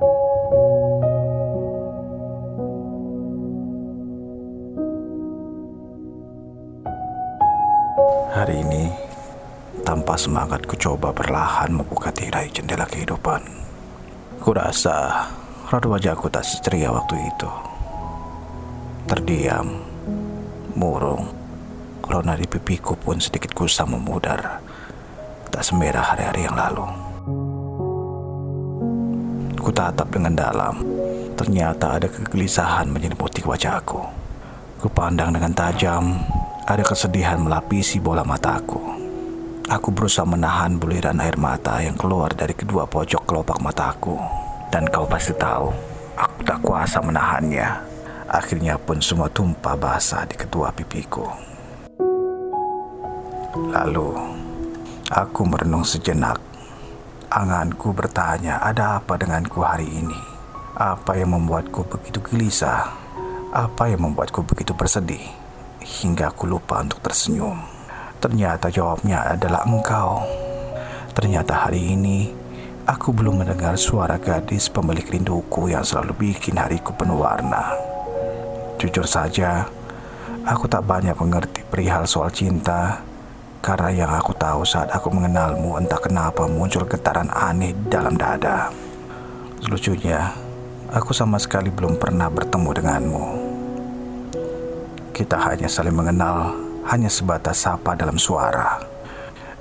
Hari ini, tanpa semangat ku coba perlahan membuka tirai jendela kehidupan. Kurasa raut wajahku tak seceria waktu itu. Terdiam, murung, rona di pipiku pun sedikit kusam memudar. Tak semerah hari-hari yang lalu. Ku tatap dengan dalam. Ternyata ada kegelisahan menyelimuti wajahku. Ku pandang dengan tajam ada kesedihan melapisi bola mataku. Aku berusaha menahan buliran air mata yang keluar dari kedua pojok kelopak mataku. Dan kau pasti tahu, aku tak kuasa menahannya. Akhirnya pun semua tumpah basah di kedua pipiku. Lalu, aku merenung sejenak. Anganku bertanya, ada apa denganku hari ini? Apa yang membuatku begitu gelisah? Apa yang membuatku begitu bersedih? hingga aku lupa untuk tersenyum. Ternyata jawabnya adalah engkau. Ternyata hari ini aku belum mendengar suara gadis pemilik rinduku yang selalu bikin hariku penuh warna. Jujur saja, aku tak banyak mengerti perihal soal cinta karena yang aku tahu saat aku mengenalmu entah kenapa muncul getaran aneh dalam dada. Lucunya, aku sama sekali belum pernah bertemu denganmu. Kita hanya saling mengenal, hanya sebatas sapa dalam suara.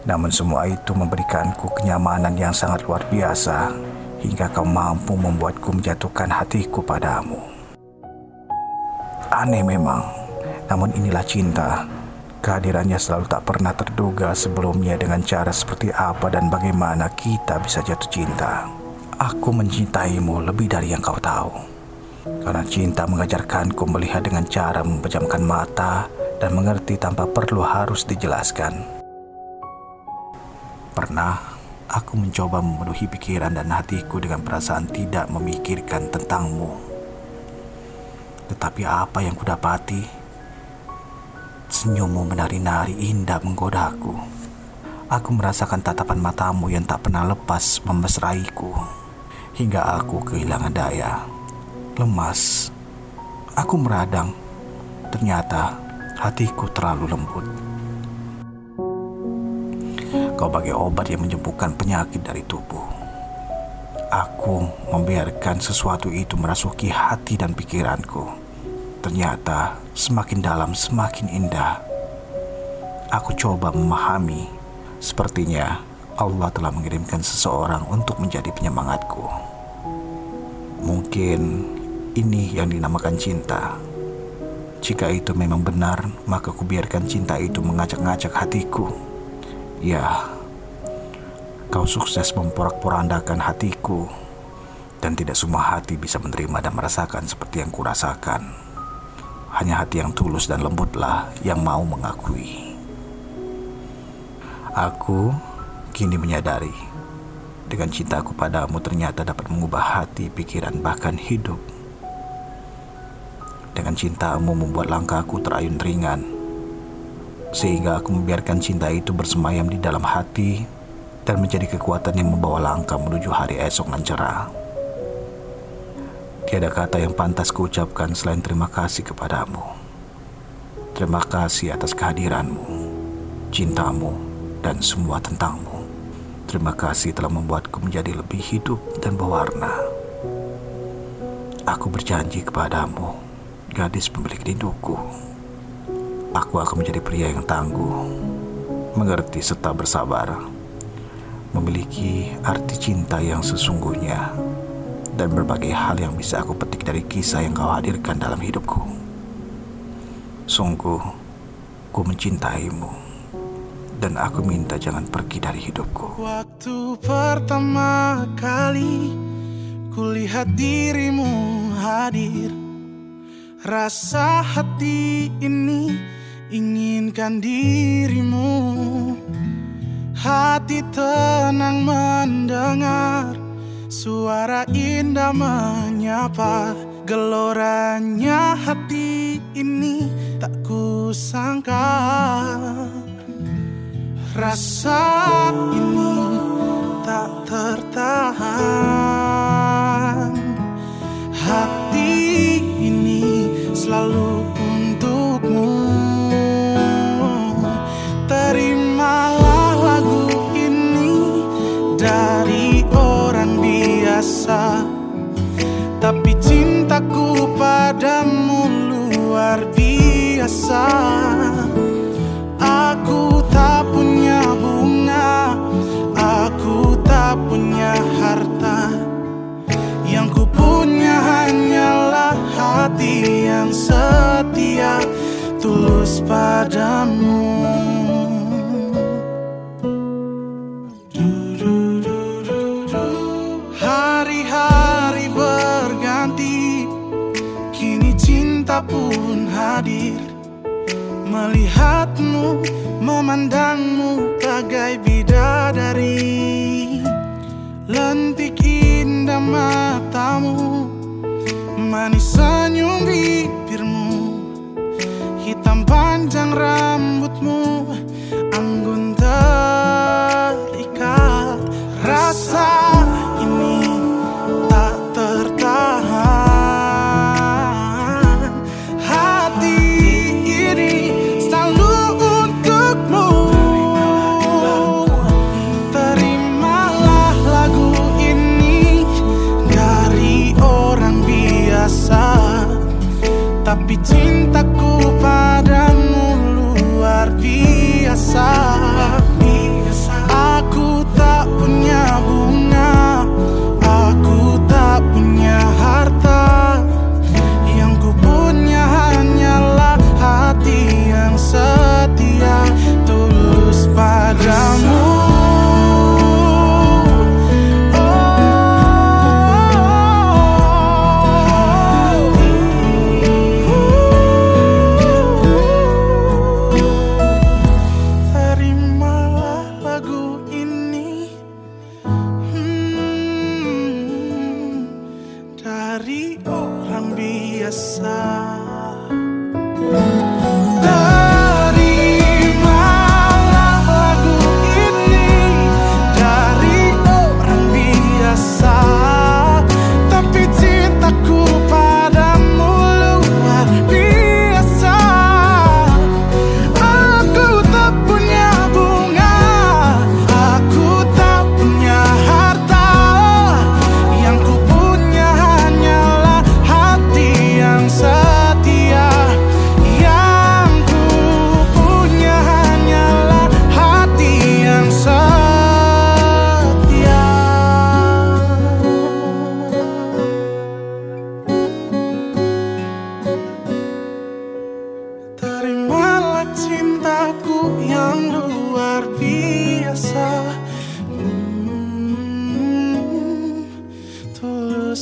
Namun semua itu memberikanku kenyamanan yang sangat luar biasa hingga kau mampu membuatku menjatuhkan hatiku padamu. Aneh memang, namun inilah cinta. Kehadirannya selalu tak pernah terduga sebelumnya dengan cara seperti apa dan bagaimana kita bisa jatuh cinta. Aku mencintaimu lebih dari yang kau tahu. Karena cinta mengajarkanku melihat dengan cara memejamkan mata dan mengerti tanpa perlu harus dijelaskan. Pernah aku mencoba memenuhi pikiran dan hatiku dengan perasaan tidak memikirkan tentangmu. Tetapi apa yang kudapati? Senyummu menari-nari indah menggodaku. Aku merasakan tatapan matamu yang tak pernah lepas memesraiku. Hingga aku kehilangan daya lemas. Aku meradang. Ternyata hatiku terlalu lembut. Kau bagai obat yang menyembuhkan penyakit dari tubuh. Aku membiarkan sesuatu itu merasuki hati dan pikiranku. Ternyata semakin dalam semakin indah. Aku coba memahami. Sepertinya Allah telah mengirimkan seseorang untuk menjadi penyemangatku. Mungkin ini yang dinamakan cinta. Jika itu memang benar, maka kubiarkan cinta itu mengacak-ngacak hatiku. Ya, kau sukses memporak-porandakan hatiku, dan tidak semua hati bisa menerima dan merasakan seperti yang kurasakan. Hanya hati yang tulus dan lembutlah yang mau mengakui. Aku kini menyadari dengan cintaku padamu ternyata dapat mengubah hati, pikiran, bahkan hidup dengan cintamu membuat langkahku terayun ringan. Sehingga aku membiarkan cinta itu bersemayam di dalam hati dan menjadi kekuatan yang membawa langkah menuju hari esok yang cerah. Tiada kata yang pantas kuucapkan selain terima kasih kepadamu. Terima kasih atas kehadiranmu, cintamu, dan semua tentangmu. Terima kasih telah membuatku menjadi lebih hidup dan berwarna. Aku berjanji kepadamu gadis pemilik rinduku. Aku akan menjadi pria yang tangguh, mengerti serta bersabar, memiliki arti cinta yang sesungguhnya, dan berbagai hal yang bisa aku petik dari kisah yang kau hadirkan dalam hidupku. Sungguh, ku mencintaimu, dan aku minta jangan pergi dari hidupku. Waktu pertama kali kulihat dirimu hadir Rasa hati ini inginkan dirimu Hati tenang mendengar Suara indah menyapa Geloranya hati ini tak kusangka. Rasa ini tak tertahan biasa Tapi cintaku padamu luar biasa. Aku tak punya bunga Aku tak punya harta. Yang ku punya hanyalah hati yang setia Tulus padamu cinta pun hadir Melihatmu, memandangmu bagai bidadari. Lentik indah matamu Manis senyum bibirmu. Hitam panjang rambutmu Tapi cintaku padamu luar biasa. Aku tak punya bunga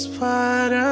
para